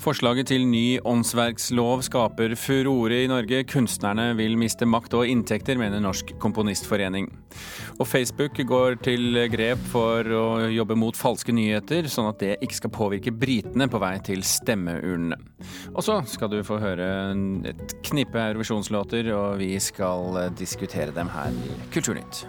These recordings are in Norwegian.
Forslaget til ny åndsverkslov skaper furore i Norge. Kunstnerne vil miste makt og inntekter, mener Norsk Komponistforening. Og Facebook går til grep for å jobbe mot falske nyheter, sånn at det ikke skal påvirke britene på vei til stemmeurnene. Og så skal du få høre et knippe Eurovisjonslåter, og vi skal diskutere dem her i Kulturnytt.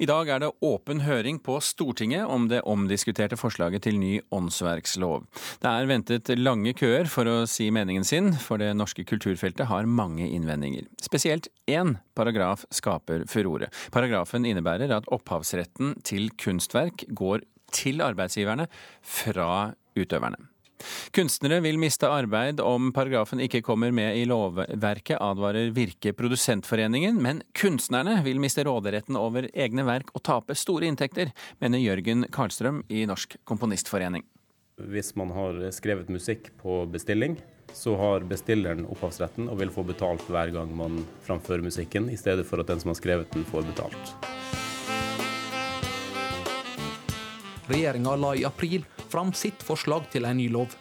I dag er det åpen høring på Stortinget om det omdiskuterte forslaget til ny åndsverkslov. Det er ventet lange køer for å si meningen sin, for det norske kulturfeltet har mange innvendinger. Spesielt én paragraf skaper furore. Paragrafen innebærer at opphavsretten til kunstverk går til arbeidsgiverne fra utøverne. Kunstnere vil miste arbeid om paragrafen ikke kommer med i lovverket, advarer Virke Produsentforeningen. Men kunstnerne vil miste råderetten over egne verk og tape store inntekter, mener Jørgen Karlstrøm i Norsk Komponistforening. Hvis man har skrevet musikk på bestilling, så har bestilleren opphavsretten og vil få betalt hver gang man framfører musikken, i stedet for at den som har skrevet den, får betalt. Regjeringa la i april fram sitt forslag til en ny lov.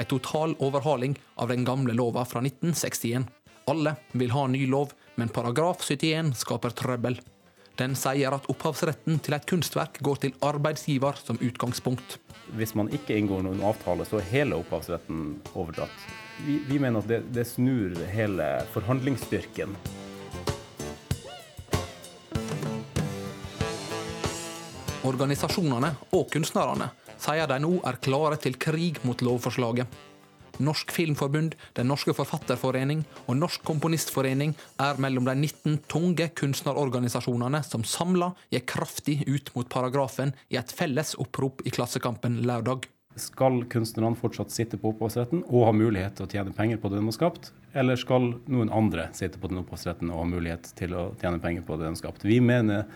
En total overhaling av den gamle lova fra 1961. Alle vil ha ny lov, men paragraf 71 skaper trøbbel. Den sier at opphavsretten til et kunstverk går til arbeidsgiver som utgangspunkt. Hvis man ikke inngår noen avtale, så er hele opphavsretten overdratt. Vi, vi mener at det, det snur hele forhandlingsstyrken. Organisasjonene og kunstnerne sier de nå er klare til krig mot lovforslaget. Norsk Filmforbund, Den norske forfatterforening og Norsk Komponistforening er mellom de 19 tunge kunstnerorganisasjonene som samla gikk kraftig ut mot paragrafen i et felles opprop i Klassekampen lørdag. Skal kunstnerne fortsatt sitte på opphavsretten og ha mulighet til å tjene penger på det de har skapt, eller skal noen andre sitte på den opphavsretten og ha mulighet til å tjene penger på det de har skapt? Vi mener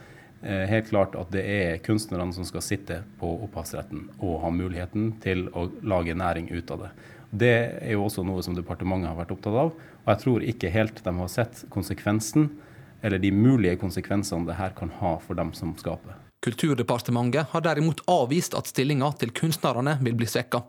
helt klart at det er kunstnerne som skal sitte på opphavsretten og ha muligheten til å lage næring ut av det. Det er jo også noe som departementet har vært opptatt av. Og jeg tror ikke helt de har sett konsekvensen, eller de mulige konsekvensene det her kan ha for dem som skaper. Kulturdepartementet har derimot avvist at stillinga til kunstnerne vil bli svekka.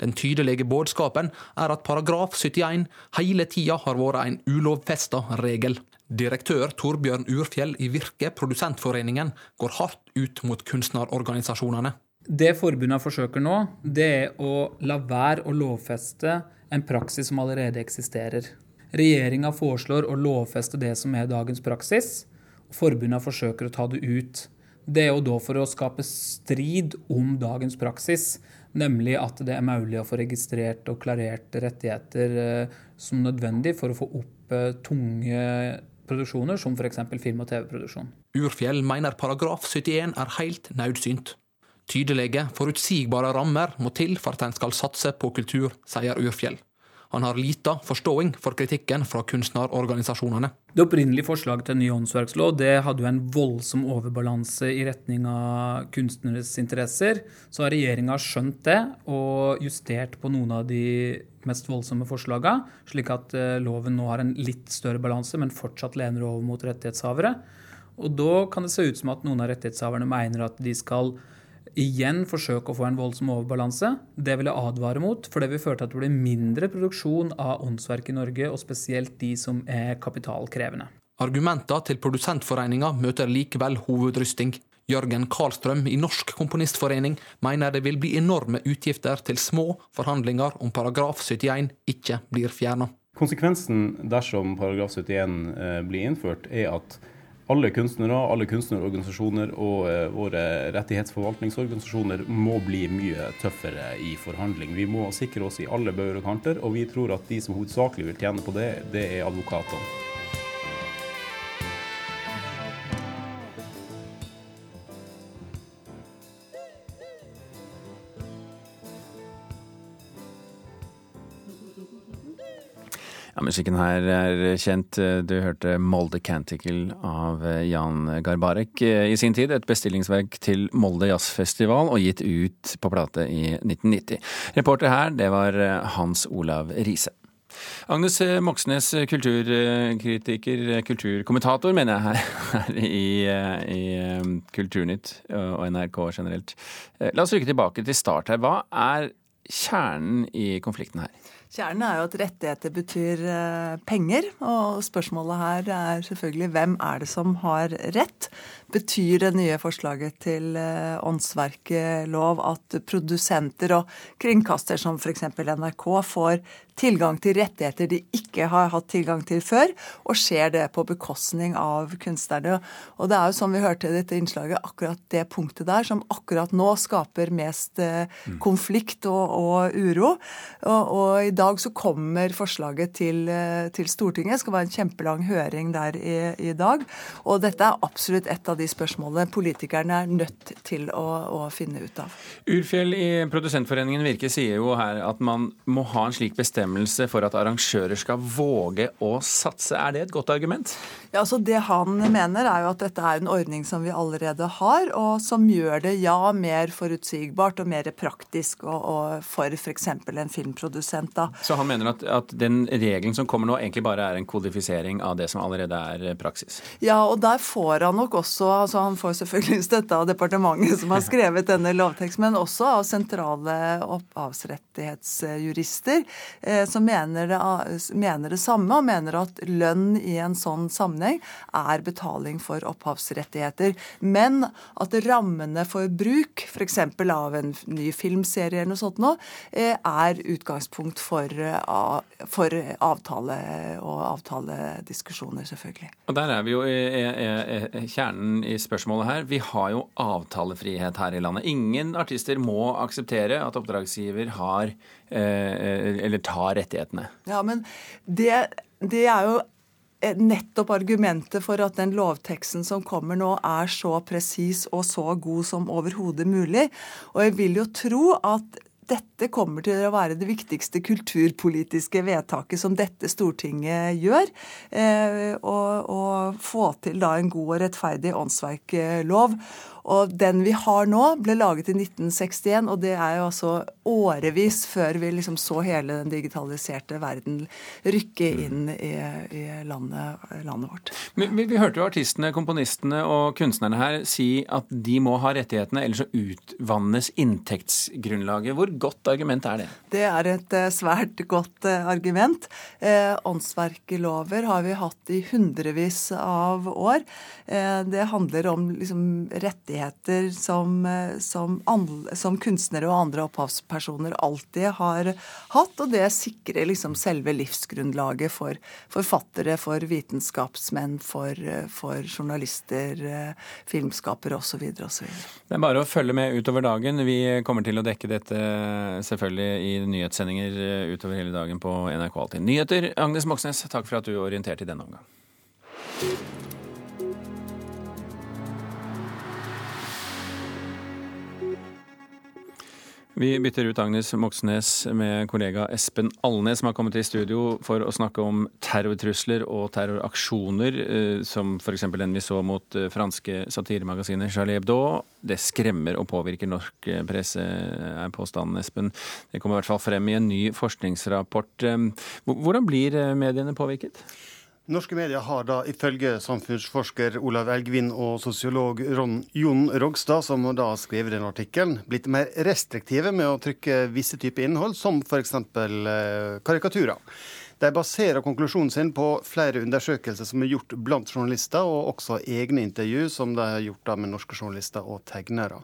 Den tydelige budskapen er at paragraf 71 hele tida har vært en ulovfesta regel. Direktør Torbjørn Urfjell i Virke, Produsentforeningen, går hardt ut mot kunstnerorganisasjonene. Det forbundet forsøker nå, det er å la være å lovfeste en praksis som allerede eksisterer. Regjeringa foreslår å lovfeste det som er dagens praksis. og Forbundet forsøker å ta det ut. Det er jo da for å skape strid om dagens praksis, nemlig at det er mulig å få registrert og klarert rettigheter eh, som nødvendig for å få opp eh, tunge produksjoner, som f.eks. film- og TV-produksjon. Urfjell mener paragraf 71 er helt nødsynt. Tydelige, forutsigbare rammer må til for at en skal satse på kultur, sier Urfjell. Han har lita forståing for kritikken fra kunstnerorganisasjonene. Det opprinnelige forslaget til ny åndsverkslov det hadde jo en voldsom overbalanse i retning av kunstneres interesser. Så har regjeringa skjønt det og justert på noen av de mest voldsomme forslagene, slik at eh, loven nå har en litt større balanse, men fortsatt lener over mot rettighetshavere. Og da kan det se ut som at noen av rettighetshaverne mener at de skal igjen forsøke å få en voldsom overbalanse. Det vil jeg advare mot, for det vil føre til at det blir mindre produksjon av åndsverk i Norge, og spesielt de som er kapitalkrevende. Argumenter til Produsentforeninga møter likevel hovedrysting. Jørgen Karlstrøm i Norsk Komponistforening mener det vil bli enorme utgifter til små forhandlinger om paragraf 71 ikke blir fjerna. Konsekvensen dersom paragraf 71 eh, blir innført, er at alle kunstnere, alle kunstnerorganisasjoner og eh, våre rettighetsforvaltningsorganisasjoner må bli mye tøffere i forhandling. Vi må sikre oss i alle bauger og kanter, og vi tror at de som hovedsakelig vil tjene på det, det er advokatene. Ja, Musikken her er kjent. Du hørte Molde Canticle av Jan Garbarek i sin tid. Et bestillingsverk til Molde Jazzfestival og gitt ut på plate i 1990. Reporter her, det var Hans Olav Riise. Agnes Moxnes, kulturkritiker, kulturkommentator, mener jeg her, her i, i, Kulturnytt og NRK generelt. La oss rykke tilbake til start her. Hva er kjernen i konflikten her? Kjernen er jo at rettigheter betyr eh, penger, og spørsmålet her er selvfølgelig hvem er det som har rett? Betyr det nye forslaget til åndsverkelov åndsverklov at produsenter og kringkaster som f.eks. NRK får tilgang til rettigheter de ikke har hatt tilgang til før, og skjer det på bekostning av kunstnerne. Og det er jo som vi hørte i dette innslaget, akkurat det punktet der som akkurat nå skaper mest eh, konflikt og, og uro. Og, og, i dag så kommer forslaget til, eh, til Stortinget. Det skal være en kjempelang høring der i, i, dag. Og dette er absolutt et av de spørsmålene. Politikerne er nødt til å, å finne ut av. Urfjell i Produsentforeningen Virke sier jo her at man må ha en slik bestemmelse for at arrangører skal våge å satse. Er det et godt argument? Ja, altså Det han mener, er jo at dette er en ordning som vi allerede har, og som gjør det ja, mer forutsigbart og mer praktisk og, og for f.eks. en filmprodusent. da. Så han mener at, at, den regelen som kommer nå, egentlig bare er en kodifisering av det som allerede er praksis? Ja, og der får han nok også altså Han får selvfølgelig støtte av departementet som har skrevet denne lovteksten, men også av sentrale opphavsrettighetsjurister eh, som mener det, mener det samme, og mener at lønn i en sånn sammenheng er betaling for opphavsrettigheter. Men at rammene for bruk, f.eks. av en ny filmserie eller noe sånt nå, eh, er utgangspunkt for, eh, for avtale og avtalediskusjoner, selvfølgelig. Og Der er vi jo i, i, i kjernen i spørsmålet her. Vi har jo avtalefrihet her i landet. Ingen artister må akseptere at oppdragsgiver har eh, eller tar rettighetene. Ja, men det, det er jo nettopp argumentet for at den lovteksten som kommer nå, er så presis og så god som overhodet mulig. Og jeg vil jo tro at dette kommer til å være det viktigste kulturpolitiske vedtaket som dette Stortinget gjør. Eh, få til da en god og rettferdig åndsverklov. Og den vi har nå, ble laget i 1961, og det er jo altså årevis før vi liksom så hele den digitaliserte verden rykke mm. inn i, i landet, landet, vårt. Vi, vi, vi, hørte jo artistene, komponistene og kunstnerne her si at de må ha rettighetene, ellers så utvannes inntektsgrunnlaget. Hvor godt argument er det? Det er et uh, svært godt uh, argument. Eh, åndsverkelover har vi hatt i hundrevis av år. Eh, det handler om liksom, rettigheter rettigheter som, eh, som, som, kunstnere og andre opphavspersoner alltid har hatt. Og det sikrer liksom selve livsgrunnlaget for forfattere, for vitenskapsmenn, for, for journalister, eh, filmskapere osv. Det er bare å følge med utover dagen. Vi kommer til å dekke dette selvfølgelig i nyhetssendinger eh, utover hele dagen på NRK Alltid. Nyheter, Agnes Moxnes, takk for at du orienterte i denne omgang. Vi bytter ut Agnes Moxnes med kollega Espen Alnes, som har kommet i studio for å snakke om terrortrusler og terroraksjoner, eh, som f.eks. den vi så mot eh, franske satiremagasinet Charlie Hebdo. Det skremmer og påvirker norsk eh, presse, er påstanden, Espen. Det kommer i hvert fall frem i en ny forskningsrapport. Hvordan blir mediene påvirket? Norske medier har da ifølge samfunnsforsker Olav Elgvin og sosiolog Ron Jon Rogstad, som da har skrevet den artikkelen, blitt mer restriktive med å trykke visse typer innhold, som f.eks. Eh, karikaturer. De baserer konklusjonen sin på flere undersøkelser som er gjort blant journalister, og også egne intervju som de har gjort med norske journalister og tegnere.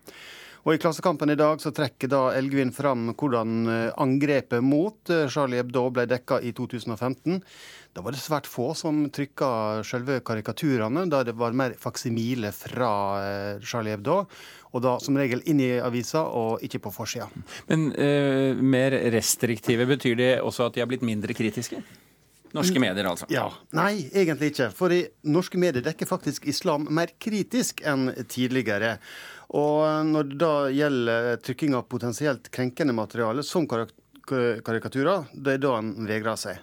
Og I Klassekampen i dag så trekker da Elgvin fram hvordan eh, angrepet mot eh, Charlie Hebdo ble dekka i 2015. Da var det svært få som trykka selve karikaturene, da det var mer faksimile fra eh, Charlie Hebdo. Og da som regel inn i avisa, og ikke på forsida. Men uh, mer restriktive, betyr det også at de har blitt mindre kritiske? Norske medier, altså? Ja. Nei, egentlig ikke. For norske medier dekker faktisk islam mer kritisk enn tidligere. Og når det da gjelder trykking av potensielt krenkende materiale, som karikaturer, det er da en vegrer seg.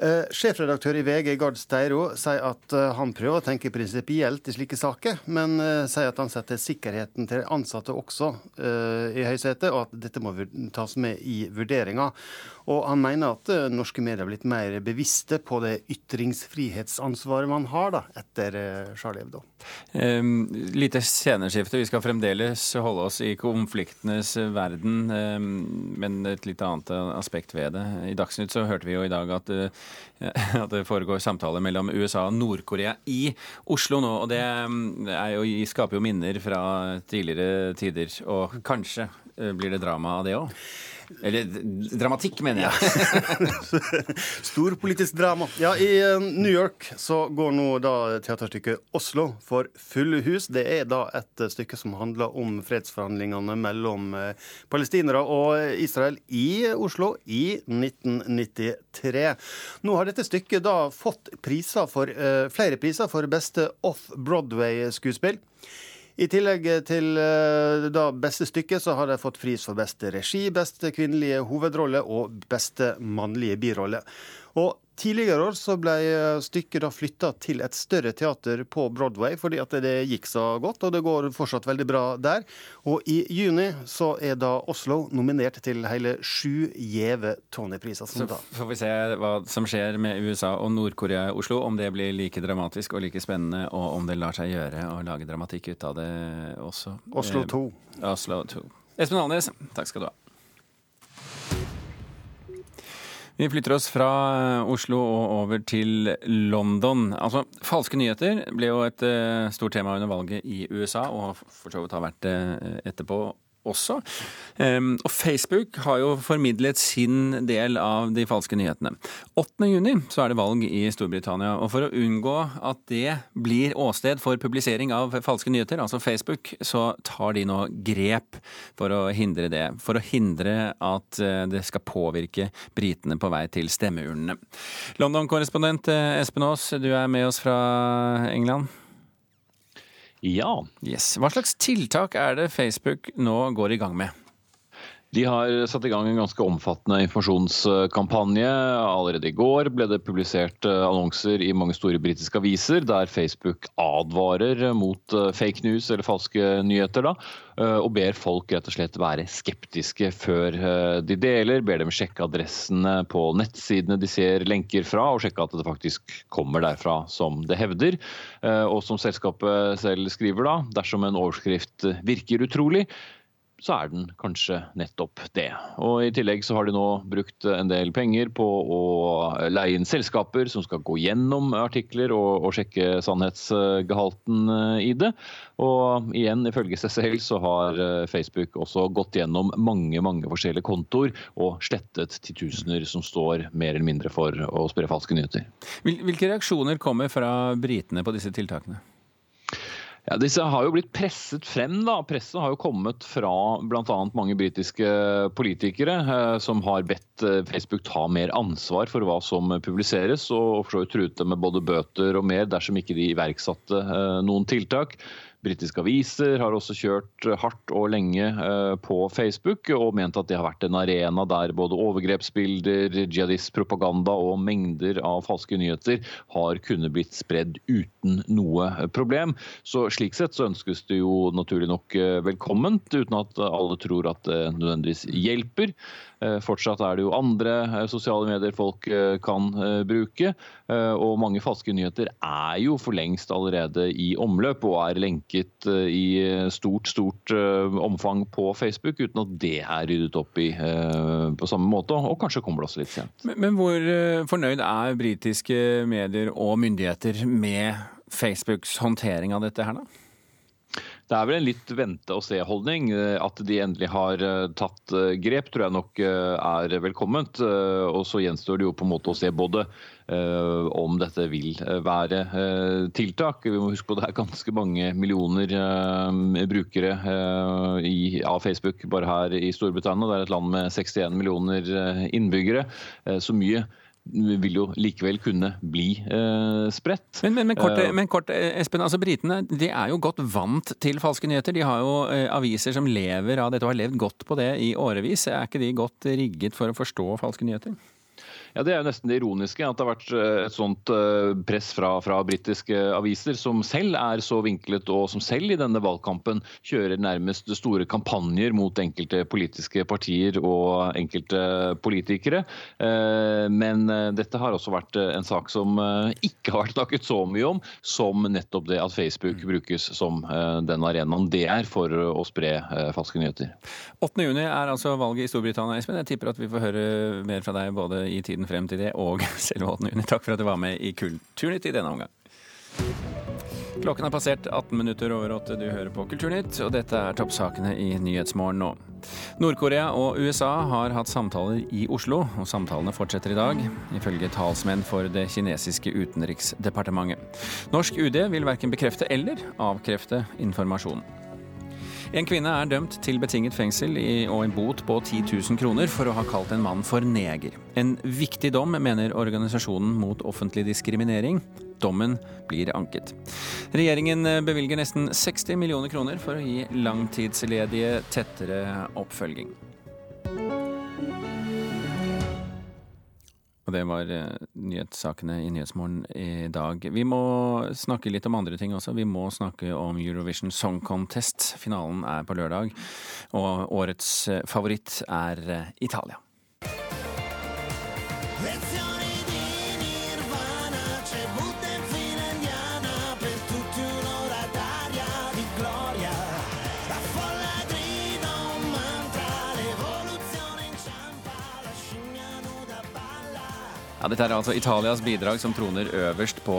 Eh, sjefredaktør i VG, Gard Steiro, sier at eh, han prøver å tenke prinsipielt i slike saker, men eh, sier at han setter sikkerheten til ansatte også i høysetet, og at dette må tas med i vurderinga. Og han mener at norske medier har blitt mer bevisste på det ytringsfrihetsansvaret man har da, etter Charlie Hebdo. Um, lite sceneskifte. Vi skal fremdeles holde oss i konfliktenes verden, men et litt annet aspekt ved det. I Dagsnytt så hørte vi jo i dag at at det foregår samtaler mellom USA og Nord-Korea i Oslo nå. Og det mm, jo, skaper jo minner fra tidligere tider. Og kanskje eh, blir det drama av det òg? Eller dramatikk, mener jeg. Storpolitisk drama. Ja, I eh, New York så går nå da teaterstykket 'Oslo' for fulle hus. Det er da et eh, stykke som handler om fredsforhandlingene mellom eh, palestinere og Israel i Oslo i 1993. Nå har dette stykket da fått priser for, flere priser for beste off-Broadway-skuespill. I tillegg til eh, da beste stykke, så har de fått pris for beste regi, beste kvinnelige hovedrolle og beste mannlige birolle. Og Tidligere år så ble stykket da flytta til et større teater på Broadway, fordi at det gikk så godt, og det går fortsatt veldig bra der. Og i juni så er da Oslo nominert til hele sju gjeve Tony-priser. Så får vi se hva som skjer med USA og Nord-Korea i Oslo, om det blir like dramatisk og like spennende, og om det lar seg gjøre å lage dramatikk ut av det også. Oslo 2. Eh, Oslo 2. Espen Alnes, takk skal du ha. Vi flytter oss fra Oslo og over til London. Altså, Falske nyheter ble jo et uh, stort tema under valget i USA, og for så vidt har vært det uh, etterpå også. Um, og Facebook har jo formidlet sin del av de falske nyhetene. 8.6 så er det valg i Storbritannia, og for å unngå at det blir åsted for publisering av falske nyheter, altså Facebook, så tar de nå grep for å hindre det. For å hindre at eh, det skal påvirke britene på vei til stemmeurnene. London-korrespondent eh, Espen Aas, du er med oss fra England. Ja. Yes. Hva slags tiltak er det Facebook nå går i gang med? De har satt i gang en ganske omfattende informasjonskampanje. Allerede i går ble det publisert eh, annonser i mange store britiske aviser der Facebook advarer mot eh, fake news eller falske nyheter. Da, eh, og ber folk rett og slett være skeptiske før de deler. Ber dem sjekke adressene på nettsidene de ser lenker fra, og sjekke at det faktisk kommer derfra som det hevder. Og som selskapet selv skriver da, dersom en overskrift virker utrolig, så er den kanskje nettopp det. Og I tillegg så har de nå brukt en del penger på å leie inn selskaper som skal gå gjennom artikler og, og sjekke sannhetsgehalten eh, i det. Og igjen, ifølge seg selv så har eh, Facebook også gått gjennom mange mange forskjellige kontoer og slettet titusener som står mer eller mindre for å spre falske nyheter. Hvilke reaksjoner kommer fra britene på disse tiltakene? Ja, Disse har jo blitt presset frem. da. Presset har jo kommet fra bl.a. mange britiske politikere eh, som har bedt eh, Facebook ta mer ansvar for hva som publiseres, og for så vidt truet dem med både bøter og mer dersom ikke de iverksatte eh, noen tiltak. Britiske aviser har også kjørt hardt og lenge eh, på Facebook og ment at det har vært en arena der både overgrepsbilder, jihadistpropaganda og mengder av falske nyheter har kunnet blitt spredd uten noe problem. Så Slik sett så ønskes det jo naturlig nok eh, velkomment, uten at alle tror at det nødvendigvis hjelper. Eh, fortsatt er det jo andre eh, sosiale medier folk eh, kan bruke. Og mange falske nyheter er jo for lengst allerede i omløp og er lenket i stort, stort omfang på Facebook, uten at det er ryddet opp i på samme måte. Og kanskje kommer det også litt sent. Men, men hvor fornøyd er britiske medier og myndigheter med Facebooks håndtering av dette her, da? Det er vel en litt vente-og-se-holdning. Eh, at de endelig har eh, tatt eh, grep, tror jeg nok er velkomment. Og så gjenstår det jo på en måte å se både om dette vil være tiltak. Vi må huske på det er ganske mange millioner brukere av Facebook bare her i Storbritannia. Det er et land med 61 millioner innbyggere. Så mye vil jo likevel kunne bli eh, spredt. Men, men, men, kort, uh, men, kort, eh, Espen, altså Britene de er jo godt vant til falske nyheter. De har jo eh, aviser som lever av dette og har levd godt på det i årevis. Er ikke de godt rigget for å forstå falske nyheter? Ja, Det er jo nesten det ironiske at det har vært eh, et sånt eh, press fra, fra britiske aviser, som selv er så vinklet, og som selv i denne valgkampen kjører nærmest store kampanjer mot enkelte politiske partier og enkelte politikere. Eh, men dette har også vært en sak som ikke har vært snakket så mye om, som nettopp det at Facebook brukes som den arenaen det er for å spre falske nyheter. 8. juni er altså valget i Storbritannia, Espen. Jeg tipper at vi får høre mer fra deg både i tiden frem til det og selve 8. juni. Takk for at du var med i Kulturnytt i denne omgang. Klokken har passert 18 minutter over åtte. Du hører på Kulturnytt, og dette er toppsakene i Nyhetsmorgen nå. Nord-Korea og USA har hatt samtaler i Oslo, og samtalene fortsetter i dag, ifølge talsmenn for det kinesiske utenriksdepartementet. Norsk UD vil verken bekrefte eller avkrefte informasjonen. En kvinne er dømt til betinget fengsel og en bot på 10 000 kroner for å ha kalt en mann for neger. En viktig dom, mener Organisasjonen mot offentlig diskriminering. Dommen blir anket. Regjeringen bevilger nesten 60 millioner kroner for å gi langtidsledige tettere oppfølging. Og det var eh, nyhetssakene i Nyhetsmorgen i dag. Vi må snakke litt om andre ting også. Vi må snakke om Eurovision Song Contest. Finalen er på lørdag, og årets eh, favoritt er Italia. Italia. Ja, Dette er altså Italias bidrag som troner øverst på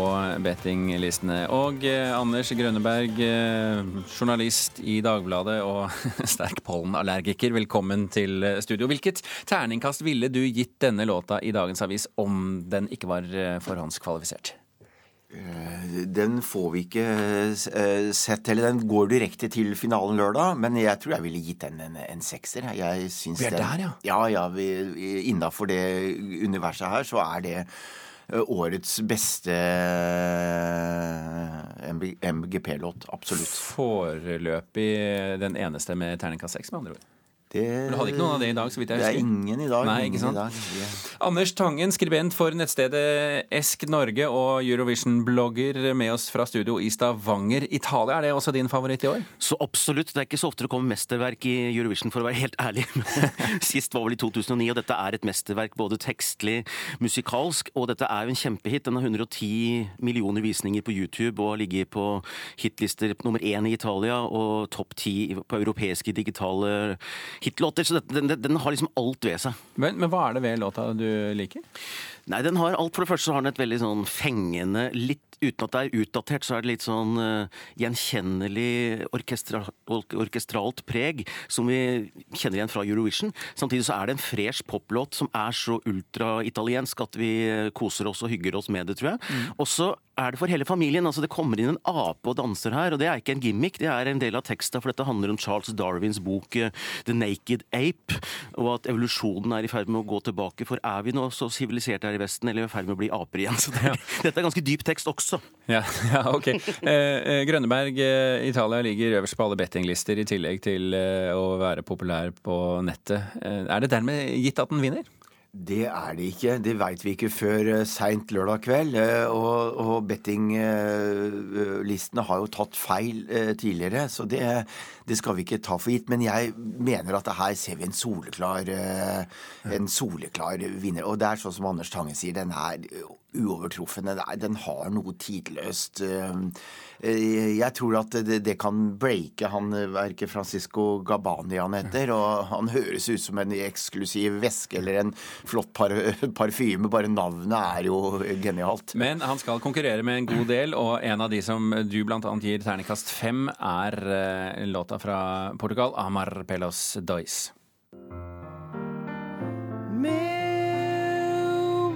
bettinglistene. Og eh, Anders Grønneberg, eh, journalist i Dagbladet og sterk pollenallergiker, velkommen til studio. Hvilket terningkast ville du gitt denne låta i dagens avis om den ikke var eh, forhåndskvalifisert? Eh, den får vi ikke eh, sett, eller den går direkte til finalen lørdag. Men jeg tror jeg ville gitt den en, en sekser. Jeg syns vi er den, der, ja? Ja, ja. Innafor det universet her så er det eh, årets beste MGP-låt. Absolutt. Foreløpig den eneste med terningkast seks, med andre ord? Det, du hadde ikke noen av det i dag? så vidt jeg husker? Det er ingen i dag. Nei, ikke sant? Dag, ja. Anders Tangen, skribent for nettstedet Esk Norge og Eurovision-blogger med oss fra studio i Stavanger, Italia. Er det også din favoritt i år? Så absolutt. Det er ikke så ofte det kommer mesterverk i Eurovision, for å være helt ærlig. Sist var vel i 2009, og dette er et mesterverk både tekstlig, musikalsk, og dette er jo en kjempehit. Den har 110 millioner visninger på YouTube og har ligget på hitlister nummer én i Italia og topp ti på europeiske digitale hitlåter. Så den, den, den, har liksom alt ved seg. Men, men hva er det ved låta du liker? Nei, den har alt. For det første så har den et veldig sånn fengende, litt uten at det er utdatert, så er det litt sånn uh, gjenkjennelig orkestra, orkestralt preg, som vi kjenner igjen fra Eurovision. Samtidig så er det en fresh poplåt som er så ultra-italiensk at vi koser oss og hygger oss med det, tror jeg. Mm. Og så er det for hele familien. altså Det kommer inn en ape og danser her, og det er ikke en gimmick, det er en del av teksta, for dette handler om Charles Darwins bok uh, The Naked Ape, og at evolusjonen er i ferd med å gå tilbake. For er vi nå så siviliserte her i Vesten, eller er vi i ferd med å bli aper igjen? Så det, ja. Dette er ganske dyp tekst også. Ja, ja ok. Eh, eh Grønneberg, eh, Italia ligger øverst på alle bettinglister, i tillegg til eh, å være populær på nettet. Eh, er det dermed gitt at den vinner? Det er det ikke. Det veit vi ikke før uh, seint lørdag kveld. Og, og bettinglistene har jo tatt feil tidligere, så det, det, skal vi ikke ta for gitt. Men jeg mener at her ser vi en soleklar, en soleklar vinner. Og det er sånn som Anders Tange sier, den er uovertruffen. Den har noe tidløst. Eh, jeg tror at det, kan breake han verket Francisco Gabani han heter. Og han høres ut som en eksklusiv væske eller en flott par parfyme. Bare navnet er jo genialt. Men han skal konkurrere med en god del, og en av de som du bl.a. gir terningkast fem, er eh, låta fra Portugal, Amar Pelos Dois. Meu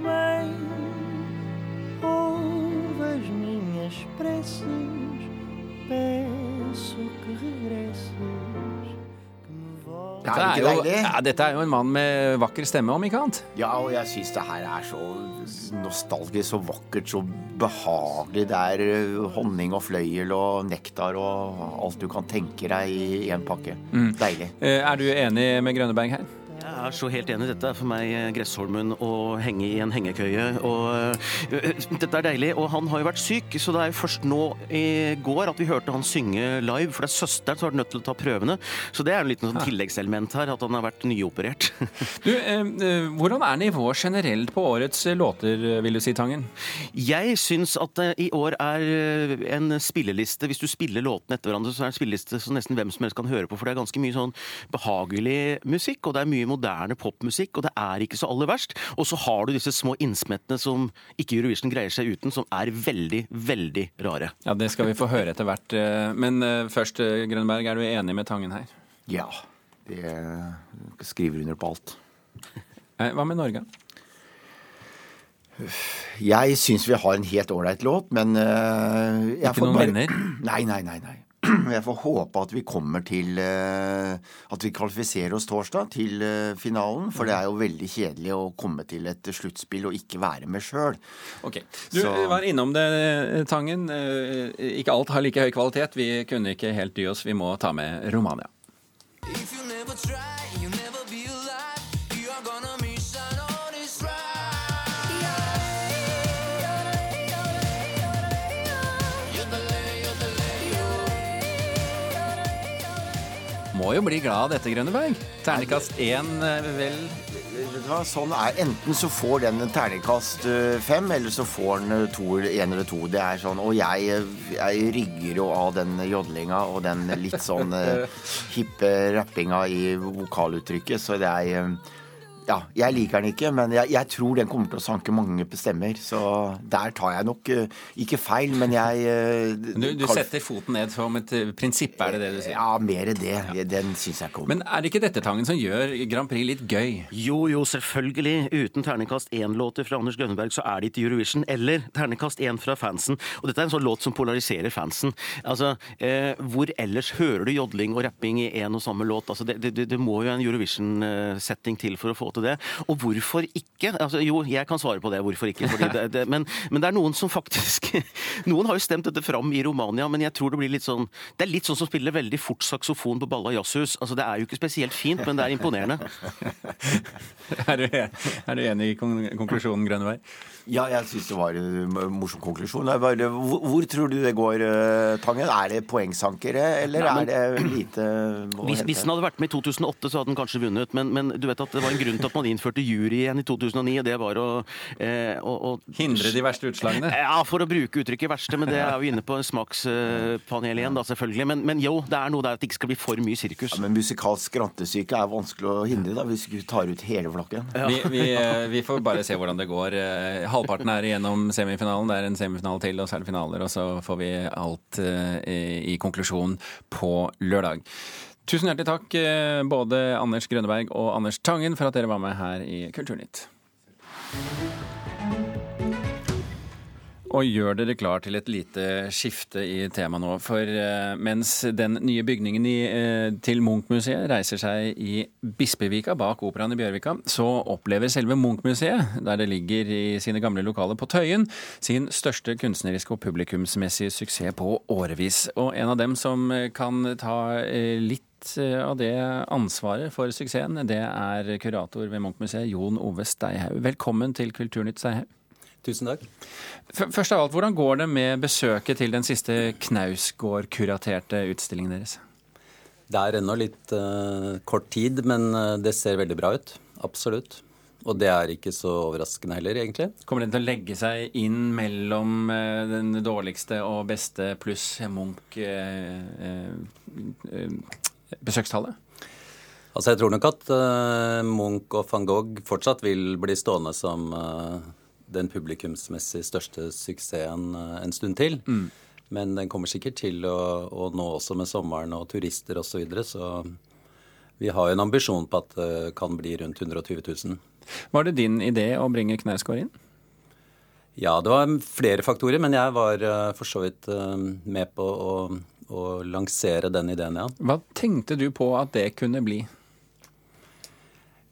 bem, ouve as minhas preces dette er, jo, ja, dette er jo en mann med vakker stemme, om ikke annet. Ja, og jeg syns det her er så nostalgisk, så vakkert, så behagelig. Det er eh, honning og fløyel og nektar og alt du kan tenke deg i én pakke. Mm. Deilig. Eh, er du enig med Grønneberg her? Jeg er så helt enig. Dette er for meg eh, Gressholmen å henge i en hengekøye. Og, uh, dette er deilig. Og han har jo vært syk, så det er jo først nå i går at vi hørte han synge live. For det er søsteren som har vært nødt til å ta prøvene. Så det er en liten sånn tilleggselement her, at han har vært nyoperert. du, uh, hvordan er nivået generelt på årets låter, vil du si, Tangen? Jeg syns at det i år er en spilleliste. Hvis du spiller låtene etter hverandre, så er det en spilleliste som nesten hvem som helst kan høre på. For det er ganske mye sånn behagelig musikk, og det er mye moderne popmusikk, og det er ikke så aller verst. Og så har du disse små innsmettene som ikke Eurovision greier seg uten, som er veldig, veldig rare. Ja, det skal vi få høre etter hvert. Men eh, først, eh, Grønberg, er du enig med Tangen her? Ja. Det skriver under på alt. Eh, hva med Norge? Jeg syns vi har en helt ålreit låt, men uh, Ikke noen bare... venner? Nei, nei, nei. nei. Jeg får håpe at vi kommer til uh, At vi kvalifiserer oss torsdag til uh, finalen. For det er jo veldig kjedelig å komme til et sluttspill og ikke være med sjøl. Okay. Du Så... var innom det, Tangen. Ikke alt har like høy kvalitet. Vi kunne ikke helt dy oss. Vi må ta med Romania. If you never try, må jo bli glad av dette, Grønneberg. Ternekast én, eh, vel Sånn er Enten så får den en terningkast eh, fem, eller så får den eh, to, en eller to. Det er sånn, Og jeg, jeg rygger jo av den jodlinga og den litt sånn hippe rappinga i vokaluttrykket, så det er ja, jeg liker den ikke, men jeg, jeg, tror den kommer til å sanke mange stemmer. Så der tar jeg nok uh, ikke feil, men jeg uh, Du, du setter foten ned som et uh, prinsipp, er det det du sier? Ja, mer det. Ja. Den syns jeg ikke om. Men er det ikke dette, Tangen, som gjør Grand Prix litt gøy? Jo, jo, selvfølgelig. Uten terningkast én-låter fra Anders Grønneberg, så er det ikke Eurovision. Eller terningkast én fra fansen. Og dette er en sånn låt som polariserer fansen. Altså, hvor ellers hører du jodling og rapping i én og samme låt? Altså, det, det, det må jo en Eurovision-setting til for å få til det. Og hvorfor ikke? Altså, jo, jeg kan svare på det, hvorfor ikke. Det, det, men, men, det er noen som faktisk Noen har jo stemt dette fram i Romania, men jeg tror det blir litt sånn Det er litt sånn som spiller veldig fort saksofon på Balla jazzhus. Altså, det er jo ikke spesielt fint, men det er imponerende. er, du, er du enig i konklusjonen, Grønneberg? Ja, jeg syns det var en morsom konklusjon. Bare, hvor, hvor, tror du det går, eh, Tangen? Er det poengsankere, eller Nei, men, er det lite hvis, hvis, den hadde vært med i 2008, så hadde den kanskje vunnet. Men, men, du vet at det var en grunn til at man innførte jury igjen i 2009, og det var å, eh, å, å Hindre de verste utslagene? Ja, for å bruke uttrykket verste. Men det er jo inne på smakspanel igjen, da, selvfølgelig. Men, men, jo, det er noe der at det ikke skal bli for mye sirkus. Ja, men musikalsk rantesyke er vanskelig å hindre, da, hvis du tar ut hele flokken. Ja. Vi, vi, eh, vi, får bare se hvordan det går halvparten er igjennom semifinalen. Det er en semifinale til, og så er det finaler. Og så får vi alt i, i konklusjon på lørdag. Tusen hjertelig takk, uh, både Anders Grønneberg og Anders Tangen, for at dere var med her i Kulturnytt og gjør dere klar til et lite skifte i temaet nå. For uh, mens den nye bygningen i, uh, til Munch-museet reiser seg i Bispevika, bak operaen i Bjørvika, så opplever selve Munch-museet, der det ligger i sine gamle lokaler på Tøyen, sin største kunstneriske og publikumsmessige suksess på årevis. Og en av dem som kan ta litt av det ansvaret for suksessen, det er kurator ved Munch-museet, Jon Ove Steihaug. Velkommen til Kulturnytt, Steihaug. Tusen takk. Først av alt, Hvordan går det med besøket til den siste Knausgård-kuraterte utstillingen deres? Det er ennå litt uh, kort tid, men uh, det ser veldig bra ut. Absolutt. Og det er ikke så overraskende heller, egentlig. Kommer den til å legge seg inn mellom uh, den dårligste og beste pluss Munch besøkstallet? Altså, jeg tror nok at Munch og van Gogh fortsatt vil bli stående som den publikumsmessig største suksessen eh, en stund til. Mm. Men den kommer sikkert til å, å nå også med sommeren og turister osv. Så, videre, så vi har jo en ambisjon på at det kan bli rundt 120 000. Var det din idé å bringe Knausgård inn? Ja, det var flere faktorer, men jeg var eh, for så vidt eh, med på å, å lansere den ideen, ja. Hva tenkte du på at det kunne bli?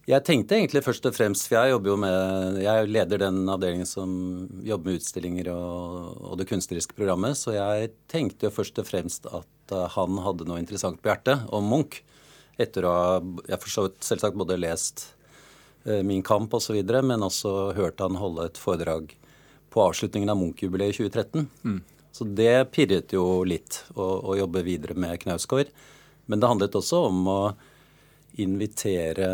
Jeg tenkte egentlig først og fremst, for jeg jobber jo med Jeg leder den avdelingen som jobber med utstillinger og, og det kunstneriske programmet, så jeg tenkte jo først og fremst at uh, han hadde noe interessant på hjertet om Munch. etter å ha jeg forstår selvsagt både lest eh, Min kamp osv., men også hørt han holde et foredrag på avslutningen av Munch-jubileet i 2013. Mm. Så det pirret jo litt å, å jobbe videre med Knausgård. Men det handlet også om å invitere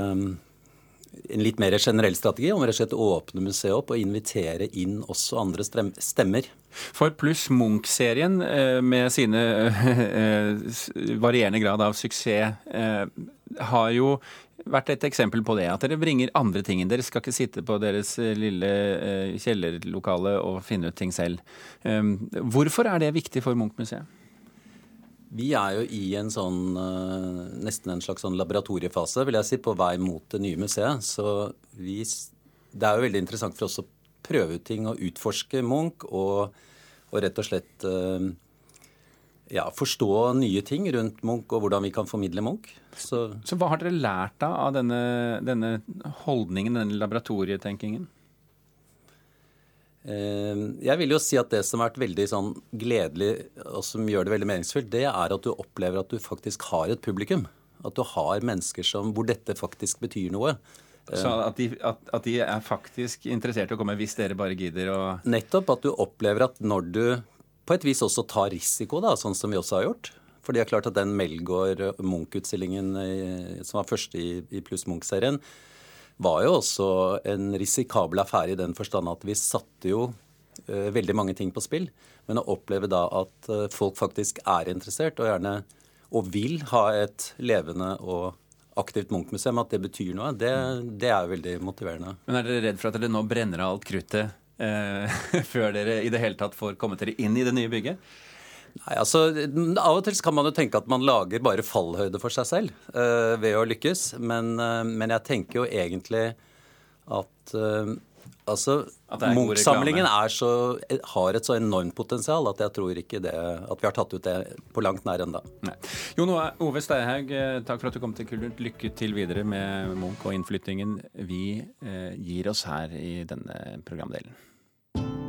en litt mer generell strategi om å åpne museet opp og invitere inn også andre stemmer. For Pluss Munch-serien eh, med sine eh, varierende grad av suksess eh, har jo vært et eksempel på det. At dere bringer andre ting inn. Dere skal ikke sitte på deres lille kjellerlokale og finne ut ting selv. Hvorfor er det viktig for Munch-museet? Vi er jo i en sånn nesten en slags sånn laboratoriefase, vil jeg si, på vei mot det nye museet. Så vi, det er jo veldig interessant for oss å prøve ut ting og utforske Munch og, og rett og slett ja, forstå nye ting rundt Munch og hvordan vi kan formidle Munch. Så, Så hva har dere lært da av denne, denne holdningen, denne laboratorietenkingen? Eh, jeg vil jo si at det som har vært veldig sånn gledelig, og som gjør det veldig meningsfullt, det er at du opplever at du faktisk har et publikum. At du har mennesker som, hvor dette faktisk betyr noe. Så at de, at, at de, er faktisk interessert i å komme hvis dere bare gidder å Nettopp. At du opplever at når du på et vis også tar risiko, da, sånn som vi også har gjort. For det er klart at den Melgaard Munch-utstillingen som var første i, i Pluss Munch-serien, var jo også en risikabel affære i den forstand at vi satte jo uh, veldig mange ting på spill. Men å oppleve da at uh, folk faktisk er interessert og gjerne og vil ha et levende og aktivt Munch-museum, at det betyr noe, det, det, er veldig motiverende. Men er dere redd for at dere nå brenner av alt kruttet eh, før dere i det hele tatt får kommet dere inn i det nye bygget? Nei, altså, Av og til kan man jo tenke at man lager bare fallhøyde for seg selv uh, ved å lykkes. Men, uh, men, jeg tenker jo egentlig at uh, altså, Munch-samlingen har et så enormt potensial at jeg tror ikke det, at vi har tatt ut det på langt nær ennå. Jon Ove Steihaug, takk for at du kom til Kultur. Lykke til videre med Munch og innflyttingen. Vi gir oss her i denne programdelen.